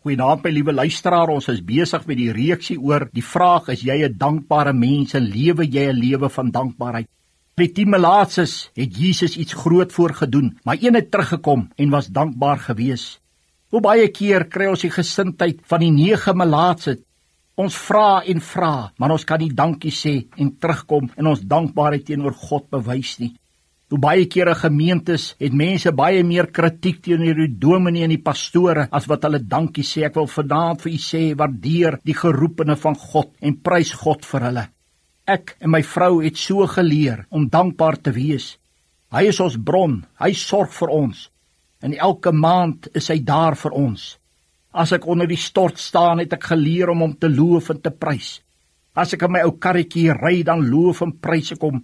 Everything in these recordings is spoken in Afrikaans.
Goeienaand my liewe luisteraar, ons is besig met die reeksie oor die vraag is jy 'n dankbare mens en lewe jy 'n lewe van dankbaarheid? Die Melaatses het Jesus iets groot voorgedoen, maar een het teruggekom en was dankbaar gewees. Hoe baie keer kry ons die gesindheid van die nege Melaatse. Ons vra en vra, maar ons kan nie dankie sê en terugkom en ons dankbaarheid teenoor God bewys nie. Hoe baie kere gemeentes het mense baie meer kritiek teenoor die dominee en die pastore as wat hulle dankie sê. Ek wil vanaand vir u sê waardeer die geroepene van God en prys God vir hulle. Ek en my vrou het so geleer om dankbaar te wees. Hy is ons bron, hy sorg vir ons. En elke maand is hy daar vir ons. As ek onder die stort staan, het ek geleer om hom te loof en te prys. As ek in my ou karretjie ry, dan loof en prys ek hom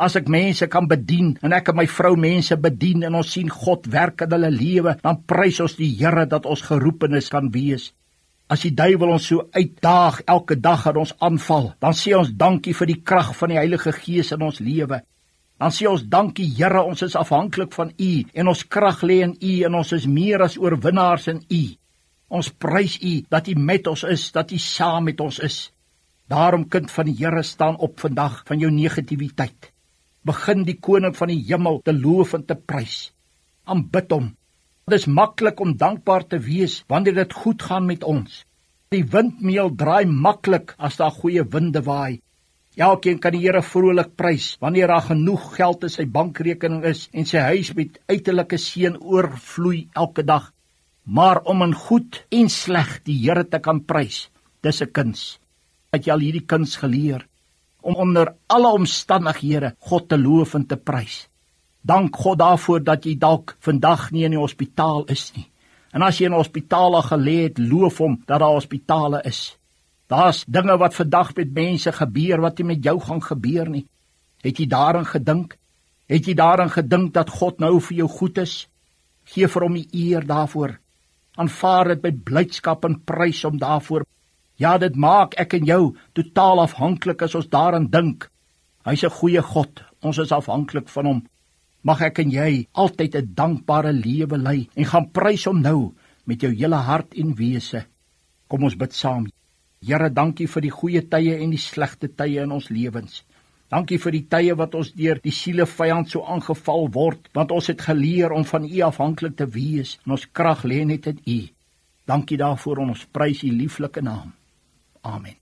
As ek mense kan bedien en ek en my vrou mense bedien en ons sien God werk in hulle lewe, dan prys ons die Here dat ons geroepenes kan wees. As die duiwel ons so uitdaag elke dag en ons aanval, dan sê ons dankie vir die krag van die Heilige Gees in ons lewe. Dan sê ons dankie Here, ons is afhanklik van U en ons krag lê in U en ons is meer as oorwinnaars in U. Ons prys U dat U met ons is, dat U saam met ons is. Daarom kind van die Here staan op vandag van jou negativiteit begin die koning van die hemel te loof en te prys. Aanbid hom. Dit is maklik om dankbaar te wees wanneer dit goed gaan met ons. Die windmeel draai maklik as daar goeie winde waai. Elkeen kan die Here vrolik prys wanneer daar genoeg geld in sy bankrekening is en sy huis met uiterlike seën oorvloei elke dag. Maar om in goed en sleg die Here te kan prys, dis 'n kuns. Het jy al hierdie kuns geleer? Om onder alle omstandighede God te loof en te prys. Dank God daarvoor dat jy dalk vandag nie in die hospitaal is nie. En as jy in 'n hospitaal gelê het, loof hom dat daar hospitale is. Daar's dinge wat vandag met mense gebeur wat nie met jou gaan gebeur nie. Het jy daaraan gedink? Het jy daaraan gedink dat God nou vir jou goed is? Gee vir hom die eer daarvoor. Aanvaar dit met blydskap en prys hom daarvoor. Ja, dit maak ek en jou totaal afhanklik as ons daaraan dink. Hy's 'n goeie God. Ons is afhanklik van hom. Mag ek en jy altyd 'n dankbare lewe lei en gaan prys hom nou met jou hele hart en wese. Kom ons bid saam. Here, dankie vir die goeie tye en die slegte tye in ons lewens. Dankie vir die tye wat ons deur die siele vyand so aangeval word, want ons het geleer om van U afhanklik te wees en ons krag lê net in U. Dankie daarvoor en ons prys U lieflike naam. Amen.